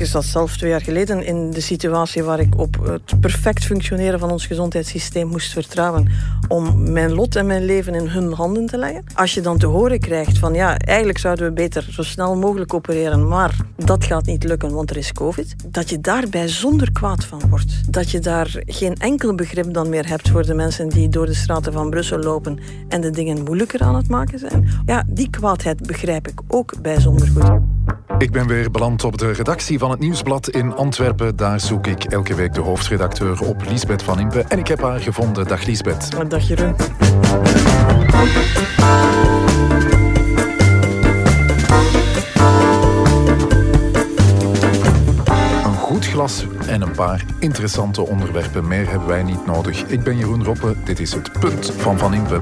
Ik zat zelf twee jaar geleden in de situatie waar ik op het perfect functioneren van ons gezondheidssysteem moest vertrouwen om mijn lot en mijn leven in hun handen te leggen. Als je dan te horen krijgt van ja, eigenlijk zouden we beter zo snel mogelijk opereren, maar dat gaat niet lukken, want er is COVID. Dat je daar bijzonder kwaad van wordt. Dat je daar geen enkel begrip dan meer hebt voor de mensen die door de straten van Brussel lopen en de dingen moeilijker aan het maken zijn. Ja, die kwaadheid begrijp ik ook bijzonder goed. Ik ben weer beland op de redactie van het Nieuwsblad in Antwerpen. Daar zoek ik elke week de hoofdredacteur op, Liesbeth van Impe. En ik heb haar gevonden. Dag Liesbeth. Dag Jeroen. Een goed glas en een paar interessante onderwerpen. Meer hebben wij niet nodig. Ik ben Jeroen Roppe. Dit is het punt van Van Impe.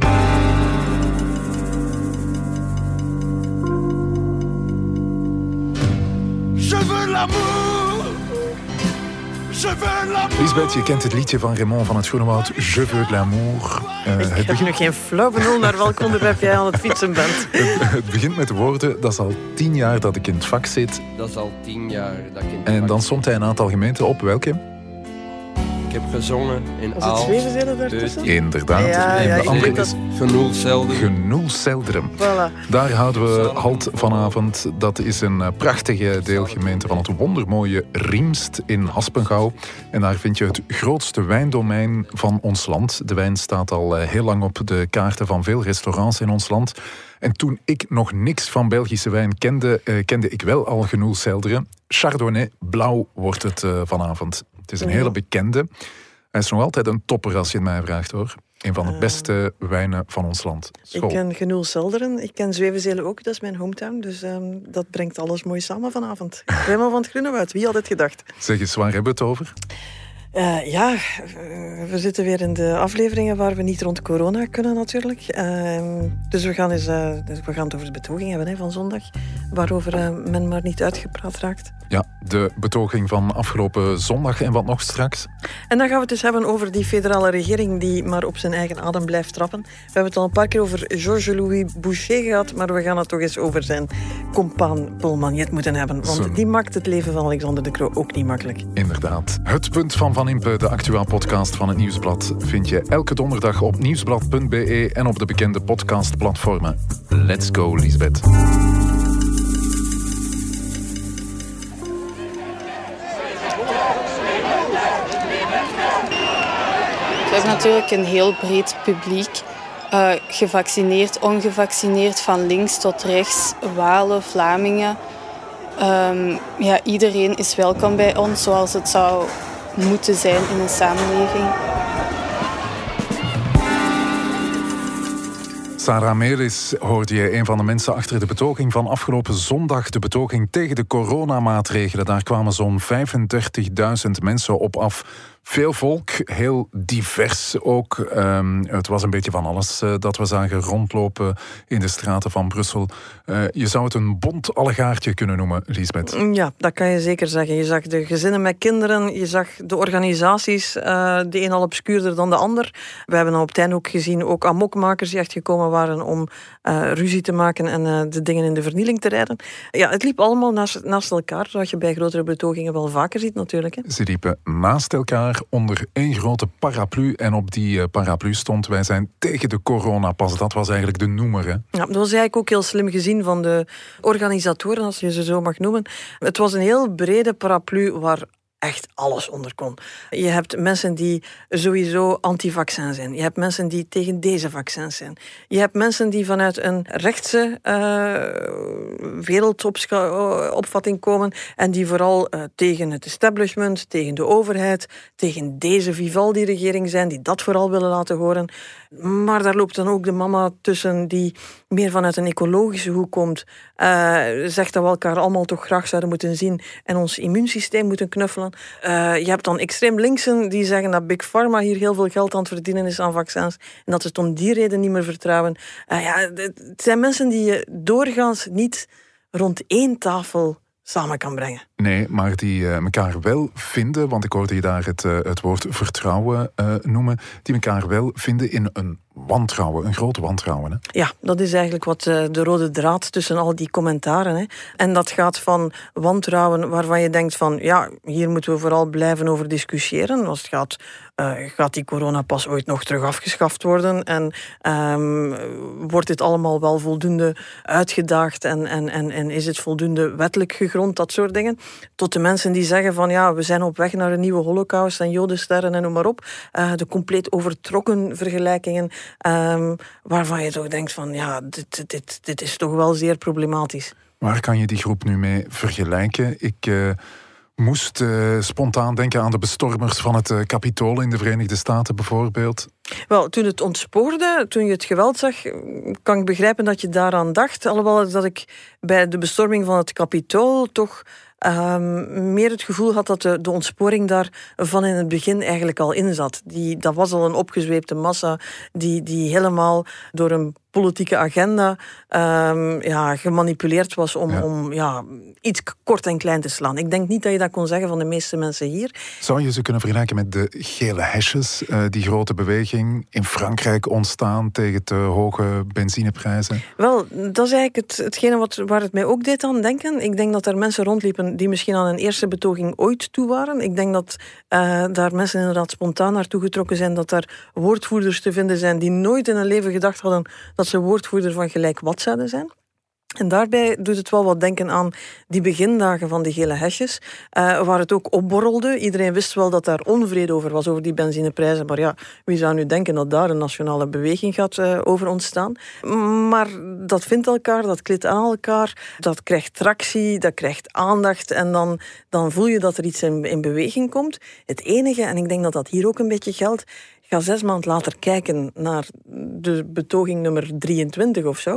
Lisbeth, je kent het liedje van Raymond van het Groenewoud, Je veux de l'amour. Uh, ik heb begint... nog geen flauw benul naar welk onderwerp jij aan het fietsen bent. het, het, begint met de woorden, dat is al tien jaar dat ik in het vak zit. Dat is al tien jaar dat ik in het En vak dan somt hij een aantal gemeenten op. Welke? Ik heb gezongen in Was het? Inderdaad. Ja, en ja, de andere is Genoelzelderen. Genoelselderen. Voilà. Daar houden we halt vanavond. Dat is een eh, prachtige deelgemeente van het wondermooie Riemst in Haspengouw. En daar vind je het grootste wijndomein van ons land. De wijn staat al eh, heel lang op de kaarten van veel restaurants in ons land. En toen ik nog niks van Belgische wijn kende, eh, kende ik wel al Genoelselderen. Chardonnay, blauw wordt het eh, vanavond. Het is een hele bekende. Hij is nog altijd een topper als je het mij vraagt hoor. Een van de beste wijnen van ons land. School. Ik ken Genoel Zelderen, ik ken Zwevenzelen ook, dat is mijn hometown. Dus um, dat brengt alles mooi samen vanavond. Helemaal van het Groenewoud, wie had het gedacht? Zeg eens, waar hebben we het over? Uh, ja, we zitten weer in de afleveringen waar we niet rond corona kunnen natuurlijk. Uh, dus we gaan, eens, uh, we gaan het over de betoging hebben hè, van zondag, waarover eh, men maar niet uitgepraat raakt. Ja, de betoging van afgelopen zondag en wat nog straks. En dan gaan we het dus hebben over die federale regering die maar op zijn eigen adem blijft trappen. We hebben het al een paar keer over Georges-Louis Boucher gehad, maar we gaan het toch eens over zijn compaan Paul Magnet moeten hebben. Want Zo. die maakt het leven van Alexander de Croo ook niet makkelijk. Inderdaad. Het punt van Van Impe, de actueel podcast van het Nieuwsblad, vind je elke donderdag op nieuwsblad.be en op de bekende podcastplatformen. Let's go, Lisbeth. We hebben natuurlijk een heel breed publiek. Uh, gevaccineerd, ongevaccineerd, van links tot rechts, Walen, Vlamingen. Um, ja, iedereen is welkom bij ons zoals het zou moeten zijn in een samenleving. Sarah Meris hoorde je een van de mensen achter de betoging van afgelopen zondag. De betoging tegen de coronamaatregelen. Daar kwamen zo'n 35.000 mensen op af. Veel volk, heel divers ook. Um, het was een beetje van alles uh, dat we zagen rondlopen in de straten van Brussel. Uh, je zou het een bont allegaartje kunnen noemen, Lisbeth. Ja, dat kan je zeker zeggen. Je zag de gezinnen met kinderen, je zag de organisaties, uh, de een al obscuurder dan de ander. We hebben op het ook gezien ook amokmakers die echt gekomen waren om ruzie te maken en de dingen in de vernieling te rijden. Ja, het liep allemaal naast, naast elkaar, zoals je bij grotere betogingen wel vaker ziet natuurlijk. Hè. Ze liepen naast elkaar onder één grote paraplu. En op die paraplu stond: Wij zijn tegen de coronapas. Dat was eigenlijk de noemer. Hè? Ja, dat was eigenlijk ook heel slim gezien van de organisatoren, als je ze zo mag noemen. Het was een heel brede paraplu waar echt alles onder kon. Je hebt mensen die sowieso anti-vaccin zijn. Je hebt mensen die tegen deze vaccins zijn. Je hebt mensen die vanuit een rechtse uh, wereldopvatting komen en die vooral uh, tegen het establishment, tegen de overheid, tegen deze Vivaldi-regering zijn, die dat vooral willen laten horen. Maar daar loopt dan ook de mama tussen die meer vanuit een ecologische hoek komt, uh, zegt dat we elkaar allemaal toch graag zouden moeten zien en ons immuunsysteem moeten knuffelen. Uh, je hebt dan extreem linksen die zeggen dat Big Pharma hier heel veel geld aan het verdienen is aan vaccins en dat ze het om die reden niet meer vertrouwen. Uh, ja, het zijn mensen die je doorgaans niet rond één tafel samen kan brengen. Nee, maar die uh, elkaar wel vinden, want ik hoorde je daar het, uh, het woord vertrouwen uh, noemen, die elkaar wel vinden in een wantrouwen, een groot wantrouwen. Hè? Ja, dat is eigenlijk wat de rode draad tussen al die commentaren. Hè. En dat gaat van wantrouwen waarvan je denkt van ja, hier moeten we vooral blijven over discussiëren. Als het gaat, uh, gaat die coronapas ooit nog terug afgeschaft worden? En um, wordt dit allemaal wel voldoende uitgedaagd en, en, en, en is het voldoende wettelijk gegrond, dat soort dingen? Tot de mensen die zeggen van ja, we zijn op weg naar een nieuwe holocaust en jodensterren en noem maar op. Uh, de compleet overtrokken vergelijkingen um, waarvan je toch denkt van ja, dit, dit, dit is toch wel zeer problematisch. Waar kan je die groep nu mee vergelijken? Ik uh, moest uh, spontaan denken aan de bestormers van het uh, Capitool in de Verenigde Staten bijvoorbeeld. Wel, toen het ontspoorde, toen je het geweld zag, kan ik begrijpen dat je daaraan dacht. Alhoewel dat ik bij de bestorming van het Capitool toch um, meer het gevoel had dat de, de ontsporing daar van in het begin eigenlijk al in zat. Die, dat was al een opgezweepte massa die, die helemaal door een politieke agenda um, ja, gemanipuleerd was om, ja. om ja, iets kort en klein te slaan. Ik denk niet dat je dat kon zeggen van de meeste mensen hier. Zou je ze kunnen vergelijken met de gele hesjes, uh, die grote beweging in Frankrijk ontstaan tegen te hoge benzineprijzen? Wel, dat is eigenlijk het, hetgene wat, waar het mij ook deed aan denken. Ik denk dat er mensen rondliepen die misschien aan een eerste betoging ooit toe waren. Ik denk dat uh, daar mensen inderdaad spontaan naartoe getrokken zijn, dat daar woordvoerders te vinden zijn die nooit in hun leven gedacht hadden dat ze woordvoerder van gelijk wat zouden zijn. En daarbij doet het wel wat denken aan die begindagen van de gele hesjes, uh, waar het ook opborrelde. Iedereen wist wel dat daar onvrede over was, over die benzineprijzen. Maar ja, wie zou nu denken dat daar een nationale beweging gaat uh, over ontstaan? Maar dat vindt elkaar, dat klikt aan elkaar, dat krijgt tractie, dat krijgt aandacht. En dan, dan voel je dat er iets in, in beweging komt. Het enige, en ik denk dat dat hier ook een beetje geldt, ga zes maanden later kijken naar de betoging nummer 23 of zo.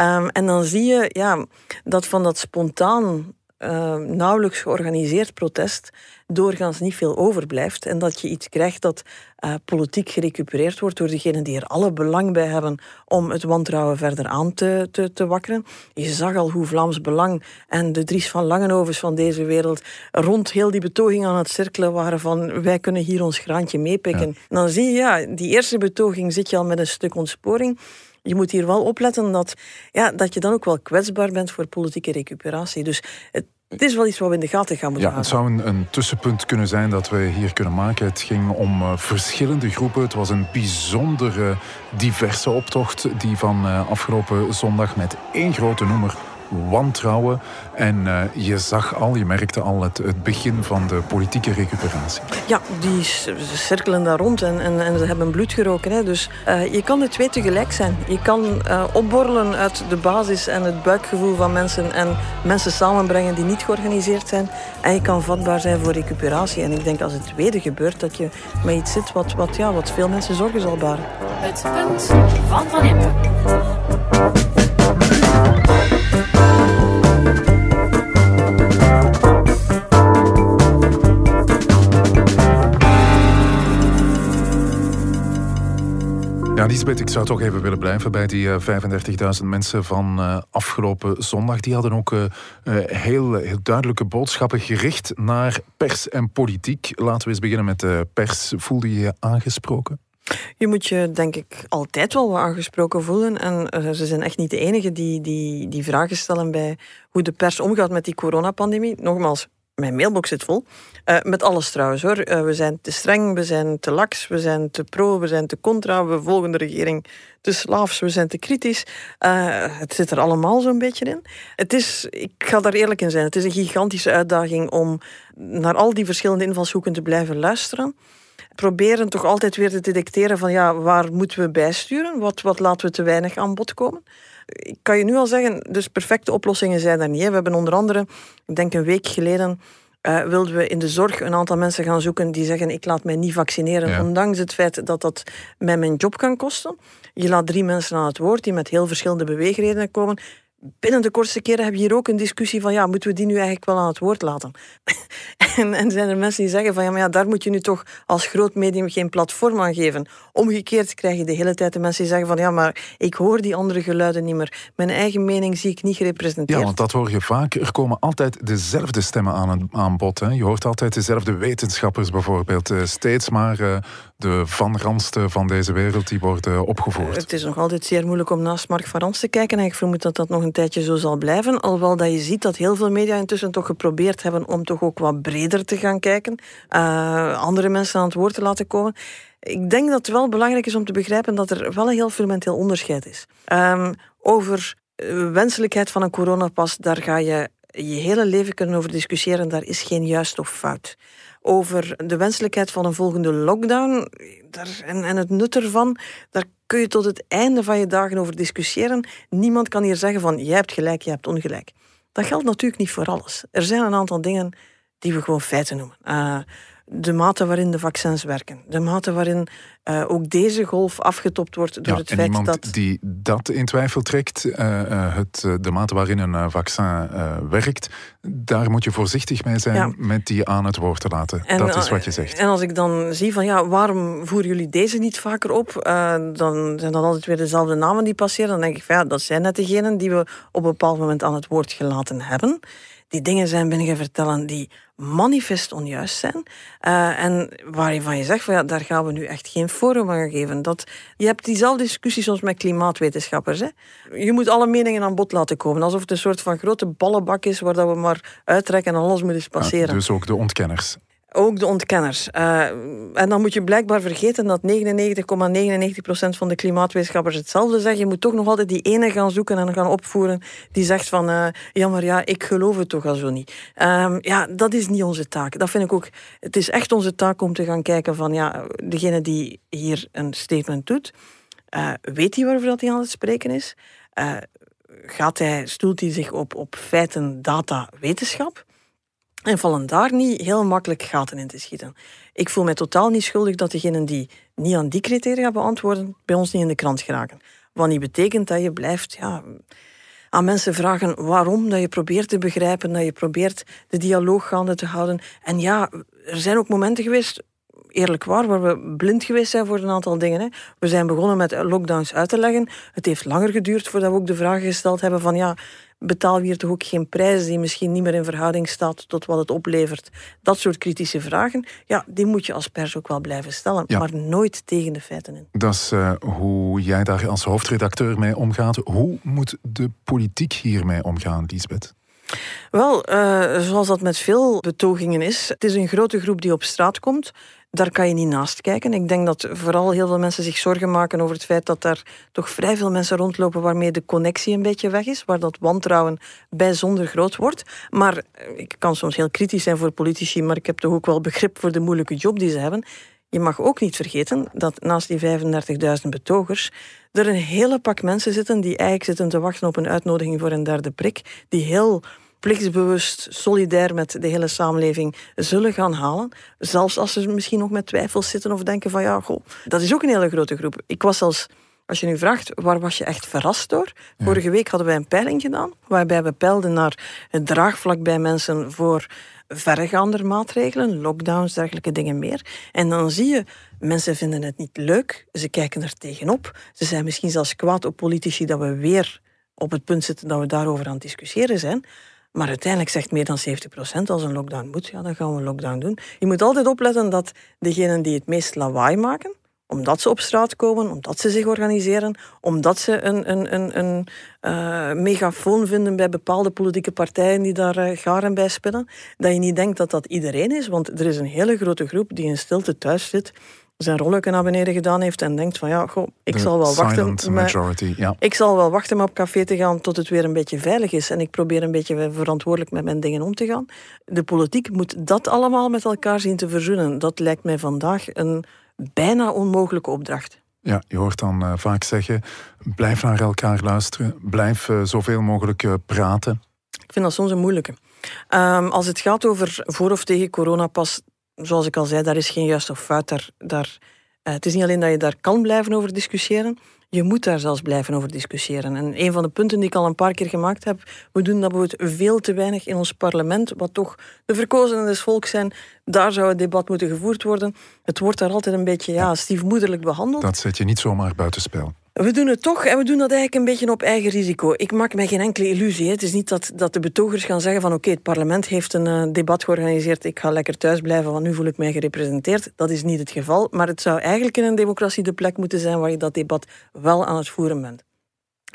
Um, en dan zie je ja, dat van dat spontaan, uh, nauwelijks georganiseerd protest doorgaans niet veel overblijft. En dat je iets krijgt dat uh, politiek gerecupereerd wordt door degenen die er alle belang bij hebben om het wantrouwen verder aan te, te, te wakkeren. Je zag al hoe Vlaams Belang en de Dries van Langenhovens van deze wereld rond heel die betoging aan het cirkelen waren van wij kunnen hier ons graantje meepikken. Ja. Dan zie je, ja, die eerste betoging zit je al met een stuk ontsporing je moet hier wel opletten dat, ja, dat je dan ook wel kwetsbaar bent voor politieke recuperatie. Dus het, is wel iets wat we in de gaten gaan moeten ja. Het zou een, een, tussenpunt kunnen zijn dat we hier kunnen maken. Het ging om uh, verschillende groepen. Het was een bijzondere diverse optocht die van uh, afgelopen zondag met één grote noemer wantrouwen. En uh, je zag al, je merkte al het, het, begin van de politieke recuperatie. Ja, die cirkelen daar rond en, en, en ze hebben bloed geroken. Hè. Dus uh, je kan de twee tegelijk zijn. Je kan uh, opborrelen uit de basis en het buikgevoel van mensen en mensen samenbrengen die niet georganiseerd zijn. En je kan vatbaar zijn voor recuperatie. En ik denk als het tweede gebeurt, dat je met iets zit wat, wat, ja, wat veel mensen zorgen zal baren. Het punt van Van Impe. Lisbeth, ik zou toch even willen blijven bij die uh, 35.000 mensen van uh, afgelopen zondag. Die hadden ook uh, heel, heel duidelijke boodschappen gericht naar pers en politiek. Laten we eens beginnen met de pers. Voelde je je aangesproken? Je moet je, denk ik, altijd wel aangesproken voelen. En ze zijn echt niet de enige die, die, die vragen stellen bij hoe de pers omgaat met die coronapandemie. Nogmaals, mijn mailbox zit vol. Uh, met alles trouwens hoor. Uh, we zijn te streng, we zijn te lax, we zijn te pro, we zijn te contra, we volgen de regering te slaafs, we zijn te kritisch. Uh, het zit er allemaal zo'n beetje in. Het is, ik ga daar eerlijk in zijn, het is een gigantische uitdaging om naar al die verschillende invalshoeken te blijven luisteren. Proberen toch altijd weer te detecteren van ja, waar moeten we bijsturen? Wat, wat laten we te weinig aan bod komen? Ik kan je nu al zeggen, dus perfecte oplossingen zijn er niet. Hè. We hebben onder andere, ik denk een week geleden, uh, wilden we in de zorg een aantal mensen gaan zoeken die zeggen ik laat mij niet vaccineren, ja. ondanks het feit dat dat mij mijn job kan kosten. Je laat drie mensen aan het woord die met heel verschillende beweegredenen komen. Binnen de kortste keren heb je hier ook een discussie van ja, moeten we die nu eigenlijk wel aan het woord laten? en, en zijn er mensen die zeggen van ja, maar ja, daar moet je nu toch als groot medium geen platform aan geven. Omgekeerd krijg je de hele tijd de mensen die zeggen van ja, maar ik hoor die andere geluiden niet meer. Mijn eigen mening zie ik niet gerepresenteerd. Ja, want dat hoor je vaak. Er komen altijd dezelfde stemmen aan, aan bod. Hè. Je hoort altijd dezelfde wetenschappers bijvoorbeeld. Eh, steeds maar uh, de Van Ransten van deze wereld die worden opgevoerd. Het is nog altijd zeer moeilijk om naast Mark Van Rans te kijken. En ik vermoed dat dat nog een tijdje zo zal blijven. Alhoewel dat je ziet dat heel veel media intussen toch geprobeerd hebben om toch ook wat breder te gaan kijken. Uh, andere mensen aan het woord te laten komen. Ik denk dat het wel belangrijk is om te begrijpen dat er wel een heel fundamenteel onderscheid is. Um, over wenselijkheid van een coronapas, daar ga je je hele leven kunnen over discussiëren. Daar is geen juist of fout over de wenselijkheid van een volgende lockdown daar, en, en het nut ervan, daar kun je tot het einde van je dagen over discussiëren. Niemand kan hier zeggen van jij hebt gelijk, jij hebt ongelijk. Dat geldt natuurlijk niet voor alles. Er zijn een aantal dingen die we gewoon feiten noemen. Uh, de mate waarin de vaccins werken. De mate waarin uh, ook deze golf afgetopt wordt door ja, het feit dat... die dat in twijfel trekt, uh, het, de mate waarin een vaccin werkt, daar moet je voorzichtig mee zijn ja. met die aan het woord te laten. En, dat is wat je zegt. En als ik dan zie van ja, waarom voeren jullie deze niet vaker op? dan zijn dat altijd weer dezelfde namen die passeren. Dan denk ik van ja, dat zijn net degenen die we op een bepaald moment aan het woord gelaten hebben die dingen zijn binnen vertellen die manifest onjuist zijn. Uh, en waarvan je zegt, van, ja, daar gaan we nu echt geen forum aan geven. Dat, je hebt diezelfde discussie soms met klimaatwetenschappers. Hè? Je moet alle meningen aan bod laten komen. Alsof het een soort van grote ballenbak is waar dat we maar uittrekken en alles moet eens passeren. Ja, dus ook de ontkenners. Ook de ontkenners. Uh, en dan moet je blijkbaar vergeten dat 99,99% van de klimaatwetenschappers hetzelfde zeggen. Je moet toch nog altijd die ene gaan zoeken en gaan opvoeren die zegt van uh, ja, maar ja, ik geloof het toch al zo niet. Uh, ja, dat is niet onze taak. Dat vind ik ook. Het is echt onze taak om te gaan kijken van ja, degene die hier een statement doet, eh, weet hij waarover dat hij aan het spreken is? gaat hij, stoelt hij zich op, op feiten, data, wetenschap? En vallen daar niet heel makkelijk gaten in te schieten. Ik voel mij totaal niet schuldig dat degenen die niet aan die criteria beantwoorden, bij ons niet in de krant geraken. Wat niet betekent dat je blijft ja, aan mensen vragen waarom, dat je probeert te begrijpen, dat je probeert de dialoog gaande te houden. En ja, er zijn ook momenten geweest, eerlijk waar, waar we blind geweest zijn voor een aantal dingen. Hè. We zijn begonnen met lockdowns uit te leggen. Het heeft langer geduurd voordat we ook de vraag gesteld hebben van ja, betaal we hier toch ook geen prijs die misschien niet meer in verhouding staat tot wat het oplevert. Dat soort kritische vragen, ja, die moet je als pers ook wel blijven stellen, maar nooit tegen de feiten in. Dat is uh, hoe jij daar als hoofdredacteur mee omgaat. Hoe moet de politiek hiermee omgaan, Lisbeth? Wel, uh, zoals dat met veel betogingen is, het is een grote groep die op straat komt daar kan je niet naast kijken. Ik denk dat vooral heel veel mensen zich zorgen maken over het feit dat daar toch vrij veel mensen rondlopen waarmee de connectie een beetje weg is, waar dat wantrouwen bijzonder groot wordt. Maar eh, ik kan soms heel kritisch zijn voor politici, maar ik heb toch ook wel begrip voor de moeilijke job die ze hebben. Je mag ook niet vergeten dat naast die 35.000 betogers er een hele pak mensen zitten die eigenlijk zitten te wachten op een uitnodiging voor een derde prik, die heel plichtsbewust, solidair met de hele samenleving zullen gaan halen. Zelfs als ze misschien nog met twijfels zitten of denken van ja, goh, dat is ook een hele grote groep. Ik was zelfs als je nu vraagt, waar was je echt verrast door? Vorige week hadden wij een peiling gedaan, waarbij we peilden naar het draagvlak bij mensen voor verregaande maatregelen, lockdowns, dergelijke dingen meer. En dan zie je, mensen vinden het niet leuk, ze kijken er tegenop. Ze zijn misschien zelfs kwaad op politici dat we weer op het punt zitten dat we daarover aan het discussiëren zijn. Maar uiteindelijk zegt meer dan 70% als een lockdown moet, ja, dan gaan we een lockdown doen. Je moet altijd opletten dat degenen die het meest lawaai maken, omdat ze op straat komen, omdat ze zich organiseren, omdat ze een, een, een, een uh, megafoon vinden bij bepaalde politieke partijen die daar uh, garen bij spinnen, dat je niet denkt dat dat iedereen is, want er is een hele grote groep die in stilte thuis zit zijn rolletje naar beneden gedaan heeft en denkt van ja, goh, ik zal wel wachten. Majority, ja. Ik zal wel wachten om op café te gaan tot het weer een beetje veilig is. En ik probeer een beetje verantwoordelijk met mijn dingen om te gaan. De politiek moet dat allemaal met elkaar zien te verzoenen. Dat lijkt mij vandaag een bijna onmogelijke opdracht. Ja, je hoort dan uh, vaak zeggen: blijf naar elkaar luisteren, blijf uh, zoveel mogelijk uh, praten. Ik vind dat soms een moeilijke. Um, als het gaat over voor of tegen coronapas, zoals ik al zei, daar is geen juist of fout. Daar, daar, het is niet alleen dat je daar kan blijven over discussiëren. Je moet daar zelfs blijven over discussiëren. En een van de punten die ik al een paar keer gemaakt heb, we doen dat bijvoorbeeld veel te weinig in ons parlement, wat toch de verkozenen des volks zijn. Daar zou het debat moeten gevoerd worden. Het wordt daar altijd een beetje ja, stiefmoederlijk behandeld. Dat zet je niet zomaar buitenspel. We doen het toch en we doen dat eigenlijk een beetje op eigen risico. Ik maak mij geen enkele illusie. Het is niet dat, dat de betogers gaan zeggen van oké, het parlement heeft een uh, debat georganiseerd, ik ga lekker thuis blijven, want nu voel ik mij gerepresenteerd. Dat is niet het geval, maar het zou eigenlijk in een democratie de plek moeten zijn waar je dat debat wel aan het voeren bent.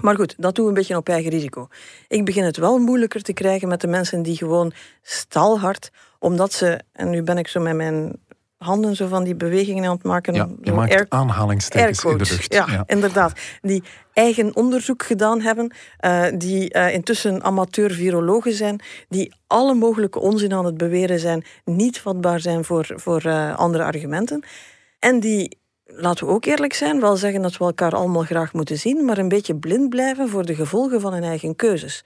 Maar goed, dat doen we een beetje op eigen risico. Ik begin het wel moeilijker te krijgen met de mensen die gewoon stalhard, omdat ze, en nu ben ik zo met mijn handen zo van die bewegingen aan het maken. Ja, je maakt air, aanhalingstekens in de lucht. Ja, inderdaad. Die eigen onderzoek gedaan hebben, uh, die uh, intussen amateur-virologen zijn, die alle mogelijke onzin aan het beweren zijn, niet vatbaar zijn voor, voor uh, andere argumenten. En die, laten we ook eerlijk zijn, wel zeggen dat we elkaar allemaal graag moeten zien, maar een beetje blind blijven voor de gevolgen van hun eigen keuzes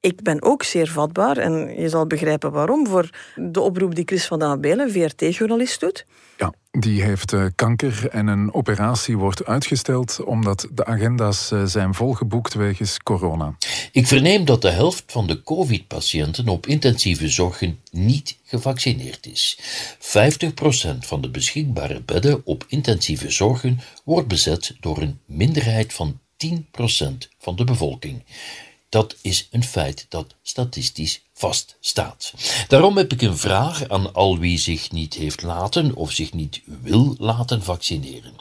ik ben ook zeer vatbaar, en je zal begrijpen waarom, voor de oproep die Chris van den Abelen, VRT-journalist, doet. Ja, die heeft uh, kanker en een operatie wordt uitgesteld omdat de agenda's uh, zijn volgeboekt wegens corona. Ik verneem dat de helft van de COVID-patiënten op intensieve zorgen niet gevaccineerd is. 50% van de beschikbare bedden op intensieve zorgen wordt bezet door een minderheid van 10% van de bevolking. Dat is een feit dat statistisch vaststaat. Daarom heb ik een vraag aan al wie zich niet heeft laten of zich niet wil laten vaccineren.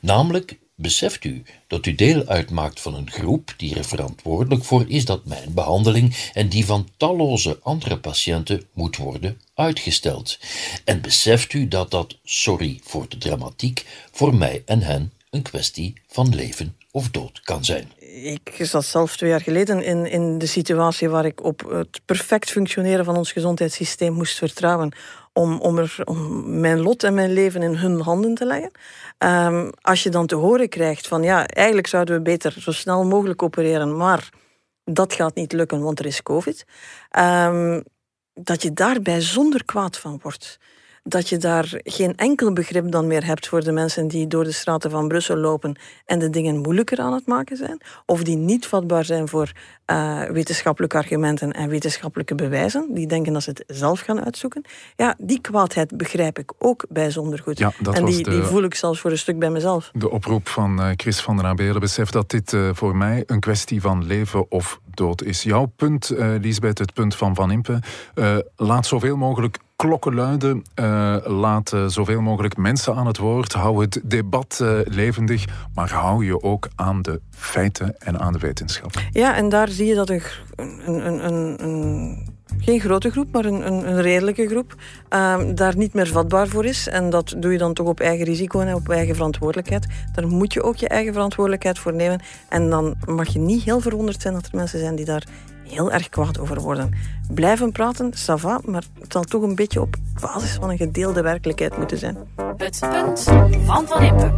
Namelijk, beseft u dat u deel uitmaakt van een groep die er verantwoordelijk voor is dat mijn behandeling en die van talloze andere patiënten moet worden uitgesteld? En beseft u dat dat, sorry voor de dramatiek, voor mij en hen een kwestie van leven of dood kan zijn? Ik zat zelf twee jaar geleden in, in de situatie waar ik op het perfect functioneren van ons gezondheidssysteem moest vertrouwen om, om, er, om mijn lot en mijn leven in hun handen te leggen. Um, als je dan te horen krijgt van ja, eigenlijk zouden we beter zo snel mogelijk opereren, maar dat gaat niet lukken, want er is COVID. Um, dat je daarbij zonder kwaad van wordt dat je daar geen enkel begrip dan meer hebt voor de mensen die door de straten van Brussel lopen en de dingen moeilijker aan het maken zijn, of die niet vatbaar zijn voor uh, wetenschappelijke argumenten en wetenschappelijke bewijzen, die denken dat ze het zelf gaan uitzoeken. Ja, die kwaadheid begrijp ik ook bijzonder goed. Ja, en die, de, die voel ik zelfs voor een stuk bij mezelf. De oproep van uh, Chris van den Abelen beseft dat dit uh, voor mij een kwestie van leven of dood is. Jouw punt, Lisbeth, het punt van Van Impe, laat zoveel mogelijk klokken luiden. Uh, laat uh, zoveel mogelijk mensen aan het woord. Hou het debat uh, levendig. Maar hou je ook aan de feiten en aan de wetenschap. Ja, en daar zie je dat een, een, een, een geen grote groep, maar een, een, een redelijke groep, uh, daar niet meer vatbaar voor is. En dat doe je dan toch op eigen risico en op eigen verantwoordelijkheid. Daar moet je ook je eigen verantwoordelijkheid voor nemen. En dan mag je niet heel verwonderd zijn dat er mensen zijn die daar heel erg kwaad over worden. Blijven praten, ça va, maar het zal toch een beetje op basis van een gedeelde werkelijkheid moeten zijn. Het punt van Van Impe.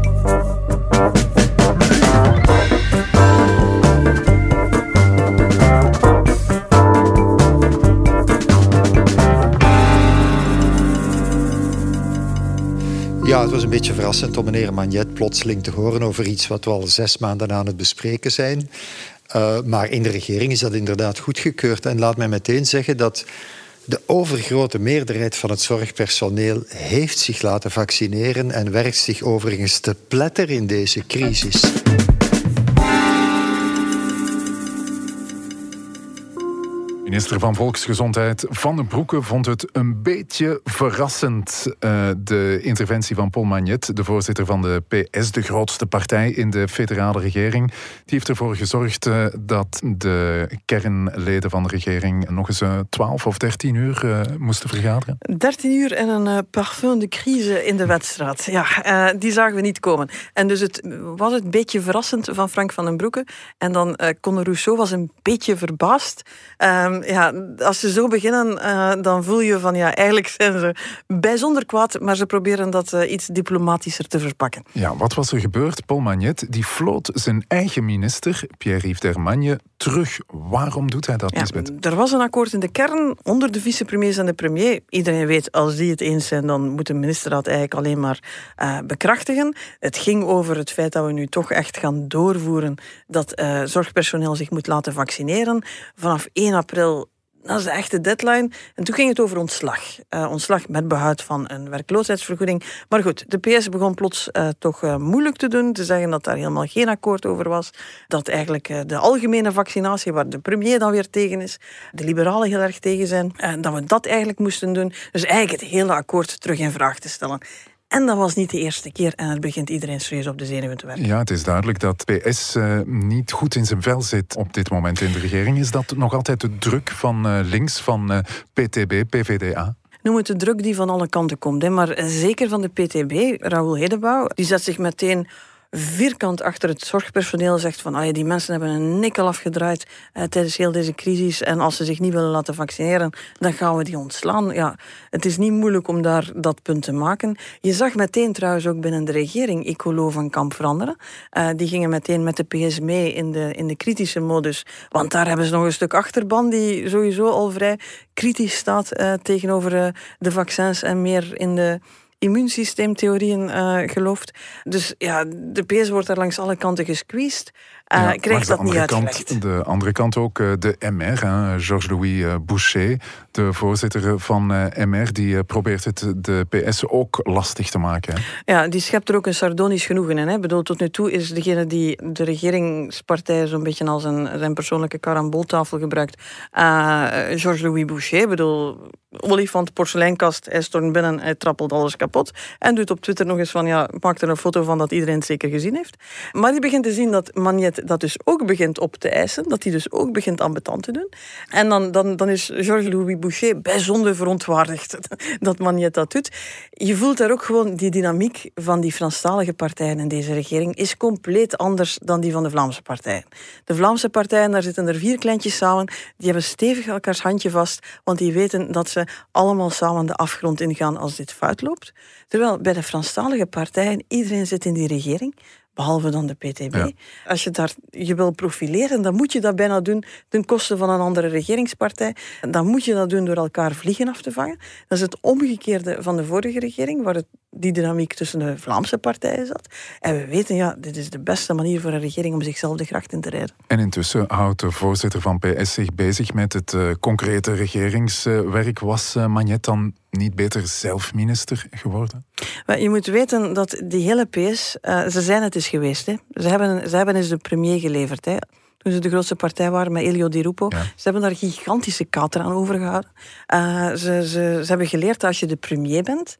Ja, het was een beetje verrassend om meneer Magnet plotseling te horen over iets wat we al zes maanden aan het bespreken zijn. Uh, maar in de regering is dat inderdaad goedgekeurd. En laat mij meteen zeggen dat de overgrote meerderheid van het zorgpersoneel heeft zich laten vaccineren en werkt zich overigens te pletter in deze crisis. Minister van Volksgezondheid Van den Broeke vond het een beetje verrassend. Uh, de interventie van Paul Magnet, de voorzitter van de PS, de grootste partij in de federale regering. Die heeft ervoor gezorgd uh, dat de kernleden van de regering nog eens uh, 12 of 13 uur moesten vergaderen. 13 uur en een parfum de crise in de wedstrijd. Ja, die zagen we niet komen. En dus het was een beetje verrassend van Frank van den Broeke. En dan Conor Rousseau was een beetje verbaasd. Um, ja, als ze zo beginnen, uh, dan voel je van ja, eigenlijk zijn ze bijzonder kwaad, maar ze proberen dat uh, iets diplomatischer te verpakken. Ja, wat was er gebeurd? Paul Magnet die floot zijn eigen minister, Pierre-Yves Dermagne, terug. Waarom doet hij dat, ja, Lisbeth? Er was een akkoord in de kern onder de vicepremiers en de premier. Iedereen weet, als die het eens zijn, dan moet de ministerraad eigenlijk alleen maar uh, bekrachtigen. Het ging over het feit dat we nu toch echt gaan doorvoeren dat zorgpersoneel zich moet laten vaccineren. Vanaf 1 april dat is de echte deadline. En toen ging het over ontslag. Uh, ontslag met behoud van een werkloosheidsvergoeding. Maar goed, de PS begon plots uh, toch uh, moeilijk te doen. Te zeggen dat daar helemaal geen akkoord over was. Dat eigenlijk de algemene vaccinatie, waar de premier dan weer tegen is, de liberalen heel erg tegen zijn, dat we dat eigenlijk moesten doen. Dus eigenlijk het hele akkoord terug in vraag te stellen. En dat was niet de eerste keer en het begint iedereen serieus op de zenuwen te werken. Ja, het is duidelijk dat PS uh, niet goed in zijn vel zit op dit moment in de regering. Is dat nog altijd de druk van uh, links, van uh, PTB, PVDA? Noem het de druk die van alle kanten komt. Hè. Maar zeker van de PTB, Raoul Hedebouw, die zet zich meteen vierkant achter het zorgpersoneel zegt van ah die mensen hebben een nikkel afgedraaid eh, tijdens heel deze crisis en als ze zich niet willen laten vaccineren, dan gaan we die ontslaan. Ja, het is niet moeilijk om daar dat punt te maken. Je zag meteen trouwens ook binnen de regering Ecolo van Kamp veranderen. Uh, die gingen meteen met de PS mee in de, in de kritische modus, want daar hebben ze nog een stuk achterban die sowieso al vrij kritisch staat uh, tegenover de vaccins en meer in de immuunsysteemtheorieën uh, gelooft. Dus ja, de PS wordt daar langs alle kanten gesqueezed. Uh, ja, krijgt dat niet uitgelegd. de andere kant ook uh, de MR, Georges-Louis Boucher, de voorzitter van MR, die probeert het de PS ook lastig te maken. Hè? Ja, die schept er ook een sardonisch genoegen in. Hè. Bedoel, tot nu toe is degene die de regeringspartij zo'n beetje als een, zijn persoonlijke karamboltafel gebruikt, Georges-Louis Boucher. bedoel, olifant, porseleinkast, hij stormt binnen, hij trappelt alles kapot. En doet op Twitter nog eens van, ja, maakt er een foto van dat iedereen het zeker gezien heeft. Maar die begint te zien dat Magnet dat dus ook begint op te eisen, dat hij dus ook begint ambetant te doen. En dan, dan, dan is Georges-Louis Boucher bijzonder verontwaardigd dat Magnet dat doet. Je voelt daar ook gewoon die dynamiek van die Franstalige partijen in deze regering is compleet anders dan die van de Vlaamse partijen. De Vlaamse partijen, daar zitten er vier kleintjes samen, die hebben stevig elkaars handje vast, want die weten dat ze allemaal samen de afgrond ingaan als dit fout loopt. Terwijl bij de Franstalige partijen, iedereen zit in die regering, behalve dan de PTB. Als je daar je wil profileren, dan moet je dat bijna doen ten koste van een andere regeringspartij. Dan moet je dat doen door elkaar vliegen af te vangen. Dat is het omgekeerde van de vorige regering, waar het, die dynamiek tussen de Vlaamse partijen zat. En we weten, ja, dit is de beste manier voor een regering om zichzelf de gracht in te rijden. En intussen houdt de voorzitter van PS zich bezig met het uh, concrete regeringswerk. Was uh, Magnet dan niet beter zelf minister geworden? Je moet weten dat die hele PS, uh, ze zijn het eens geweest. Hè. Ze, hebben, ze hebben eens de premier geleverd. Hè. Toen ze de grootste partij waren met Elio Di Rupo. Ze hebben daar gigantische kater aan overgehouden. Uh, ze, ze, ze hebben geleerd dat als je de premier bent,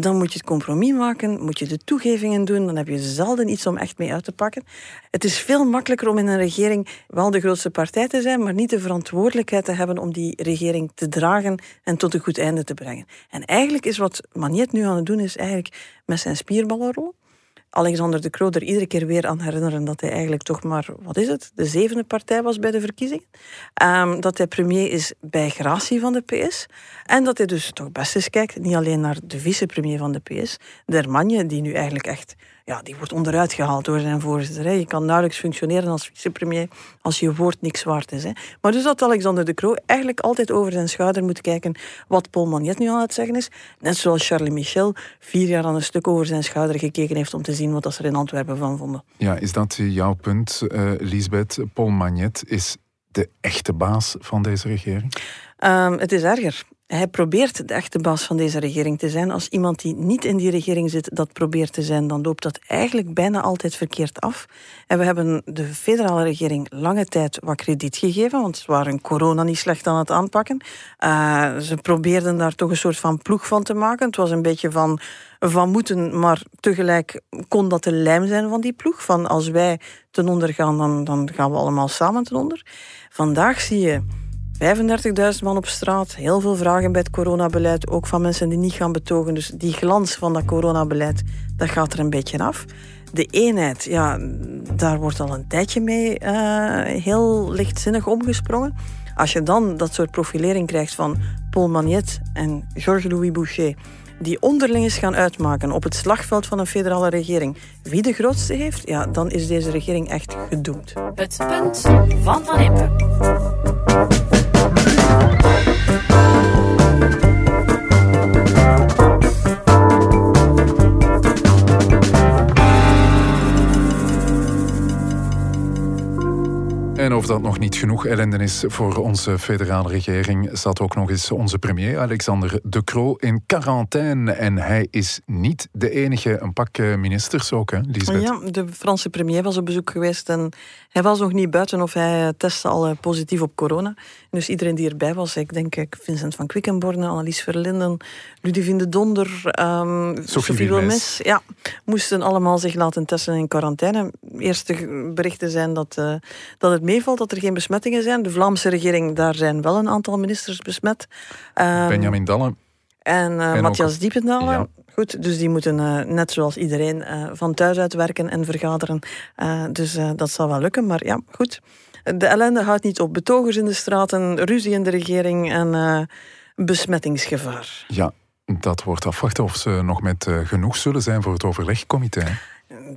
dan moet je het compromis maken, moet je de toegevingen doen, dan heb je zelden iets om echt mee uit te pakken. Het is veel makkelijker om in een regering wel de grootste partij te zijn, maar niet de verantwoordelijkheid te hebben om die regering te dragen en tot een goed einde te brengen. En eigenlijk is wat Magnet nu aan het doen, is eigenlijk met zijn spierballen rollen Alexander de Croo er iedere keer weer aan herinneren dat hij eigenlijk toch maar, wat is het, de zevende partij was bij de verkiezingen. Um, dat hij premier is bij gratie van de PS. En dat hij dus toch best eens kijkt, niet alleen naar de vicepremier van de PS, Dermagne, die nu eigenlijk echt ja, die wordt onderuit gehaald door zijn voorzitter. Je kan nauwelijks functioneren als vicepremier als je woord niks waard is. Hè. Maar dus dat Alexander de Croo eigenlijk altijd over zijn schouder moet kijken wat Paul Magnet nu aan het zeggen is. Net zoals Charlie Michel vier jaar aan een stuk over zijn schouder gekeken heeft om te zien wat ze er in Antwerpen van vonden. Ja, is dat jouw punt, uh, Lisbeth? Paul Magnet is de echte baas van deze regering? Um, het is erger. Hij probeert de echte baas van deze regering te zijn. Als iemand die niet in die regering zit dat probeert te zijn, dan loopt dat eigenlijk bijna altijd verkeerd af. En we hebben de federale regering lange tijd wat krediet gegeven, want ze waren corona niet slecht aan het aanpakken. Uh, ze probeerden daar toch een soort van ploeg van te maken. Het was een beetje van, van moeten, maar tegelijk kon dat de lijm zijn van die ploeg. Van als wij ten onder gaan, dan, dan gaan we allemaal samen ten onder. Vandaag zie je 35.000 man op straat, heel veel vragen bij het coronabeleid, ook van mensen die niet gaan betogen. Dus die glans van dat coronabeleid, dat gaat er een beetje af. De eenheid, ja, daar wordt al een tijdje mee uh, heel lichtzinnig omgesprongen. Als je dan dat soort profilering krijgt van Paul Magnet en Georges-Louis Boucher, die onderling gaan uitmaken op het slagveld van een federale regering wie de grootste heeft, ja, dan is deze regering echt gedoemd. Het punt van Van Impe. Oh, of dat nog niet genoeg ellende is voor onze federale regering, zat ook nog eens onze premier Alexander De Croo in quarantaine. En hij is niet de enige, een pak eh, ministers ook, hè, Lisbeth? Ja, de Franse premier was op bezoek geweest en hij was nog niet buiten of hij eh, testte al eh, positief op corona. Dus iedereen die erbij was, ik denk Vincent van Quickenborne, Annelies Verlinden, Ludivine de Donder, um, Sophie Wilmes, ja, moesten allemaal zich laten testen in quarantaine. Eerste berichten zijn dat, uh, dat het meevalt, dat er geen besmettingen zijn. De Vlaamse regering, daar zijn wel een aantal ministers besmet. Um, Benjamin Dalle. En, uh, en Matthias ook... Ja. Goed, dus die moeten uh, net zoals iedereen uh, van thuis uit werken en vergaderen. dus dat zal wel lukken. Maar ja, goed. De ellende houdt niet op. Betogers in de straten, ruzie in de regering en besmettingsgevaar. Ja, dat wordt afwachten of ze nog met genoeg zullen zijn voor het overlegcomité.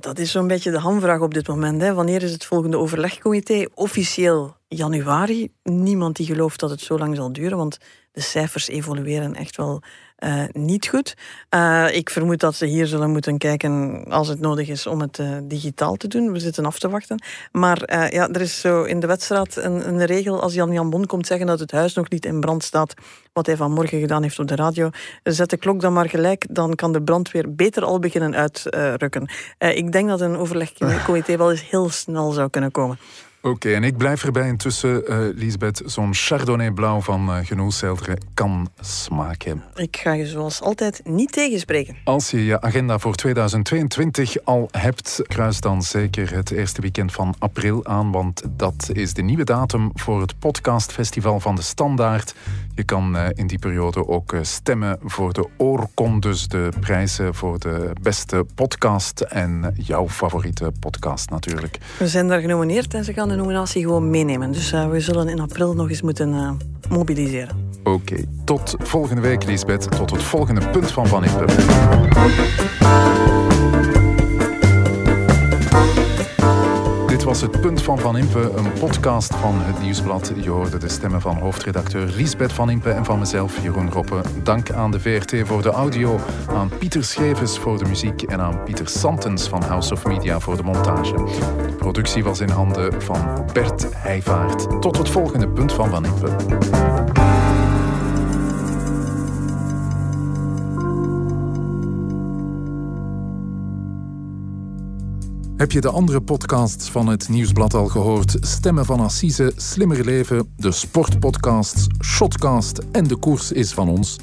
Dat is zo'n beetje de hamvraag op dit moment. Hè. Wanneer is het volgende overlegcomité? Officieel januari. Niemand die gelooft dat het zo lang zal duren, want de cijfers evolueren echt wel uh, niet goed. Uh, ik vermoed dat ze hier zullen moeten kijken als het nodig is om het uh, digitaal te doen. We zitten af te wachten. Maar ja, er is zo in de wedstrijd een, een, regel als Jan Jan Bon komt zeggen dat het huis nog niet in brand staat, wat hij vanmorgen gedaan heeft op de radio. Zet de klok dan maar gelijk, dan kan de brandweer beter al beginnen uitrukken. ik denk dat een overlegcomité wel eens heel snel zou kunnen komen. Oké, en ik blijf erbij intussen, uh, Lisbeth, zo'n Chardonnay blauw van uh, Genoelselderen kan smaken. Ik ga je zoals altijd niet tegenspreken. Als je je agenda voor 2022 al hebt, kruis dan zeker het eerste weekend van april aan, want dat is de nieuwe datum voor het podcastfestival van de Standaard. Je kan uh, in die periode ook stemmen voor de Oorkon, dus de prijzen voor de beste podcast en jouw favoriete podcast natuurlijk. We zijn daar genomineerd en ze gaan de nominatie gewoon meenemen. Dus uh, we zullen in april nog eens moeten uh, mobiliseren. Oké, tot volgende week, Lisbeth. Tot het volgende punt van Van. Dit was het Punt van Van Impe, een podcast van het Nieuwsblad. Je hoorde de stemmen van hoofdredacteur Liesbeth Van Impe en van mezelf, Jeroen Roppe. Dank aan de VRT voor de audio, aan Pieter Schevens voor de muziek en aan Pieter Santens van House of Media voor de montage. De productie was in handen van Bert Heijvaart. Tot het volgende Punt van Van Impe. Heb je de andere podcasts van het Nieuwsblad al gehoord? Stemmen van Assise, Slimmer Leven, de sportpodcasts, Shotcast en De Koers is van ons.